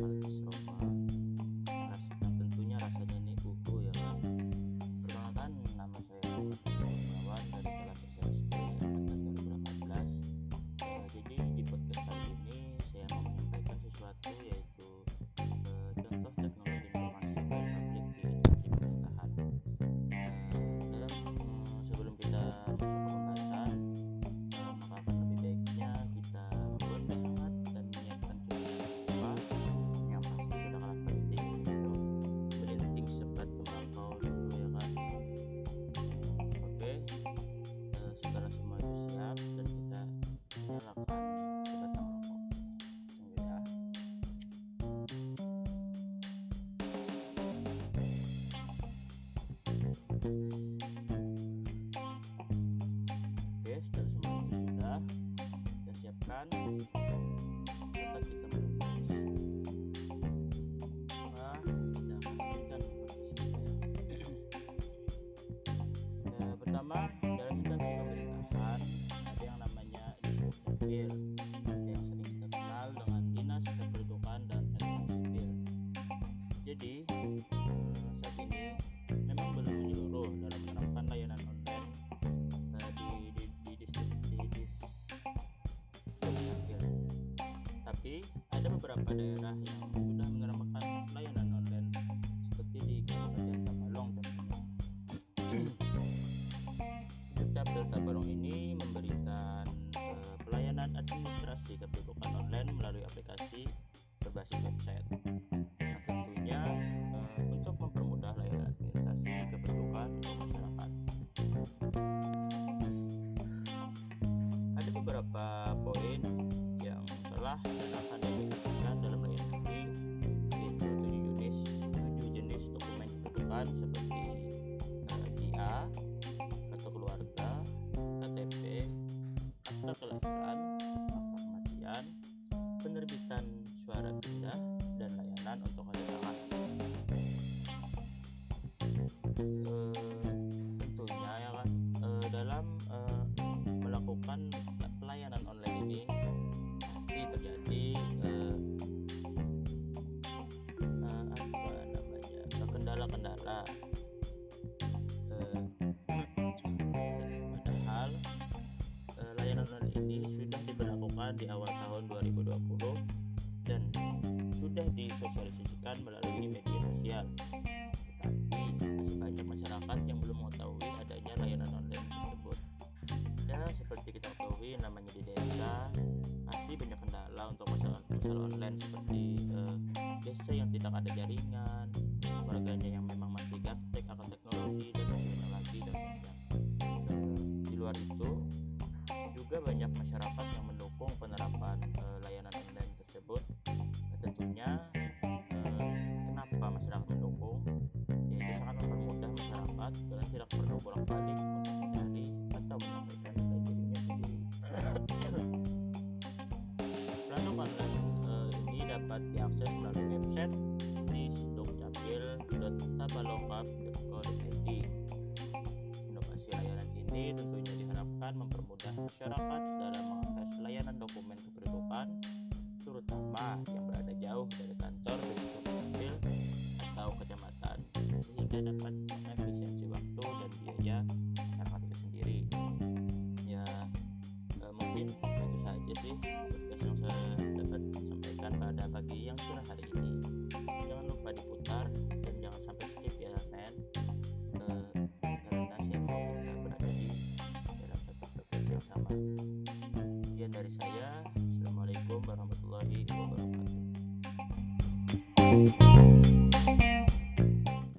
Thank you. Tunggu ya. Oke, setelah semua itu sudah kita siapkan. Kita. Maka Jadi eh, saat ini memang belum menyeluruh dalam menerapkan layanan online eh, di di di distrik di dis Dukcapil. Tapi ada beberapa daerah yang sudah menerapkan layanan online seperti di Kabupaten Tabalong contohnya. Dukcapil Tabalong ini memberikan eh, pelayanan administrasi kependudukan online melalui aplikasi berbasis website. Dokumen kependudukan di awal tahun 2020 dan sudah disosialisasikan melalui media sosial. Tetapi masih banyak masyarakat yang belum mengetahui adanya layanan online tersebut. Ya seperti kita ketahui namanya di desa pasti banyak kendala untuk masalah masalah online seperti eh, desa yang tidak ada jaringan warganya yang memang masih gaptek akan teknologi dan banyak lagi dan banyak Eh, di luar itu tidak perlu bolak-balik untuk mencari atau menyampaikan data dirinya sendiri. Layanan online eh, ini dapat diakses melalui website di sdukcapil.tabalokap.co.id. Inovasi layanan ini tentunya diharapkan mempermudah masyarakat dalam mengakses layanan dokumen kependudukan, terutama yang berada jauh dari kantor di atau kecamatan, sehingga dapat Música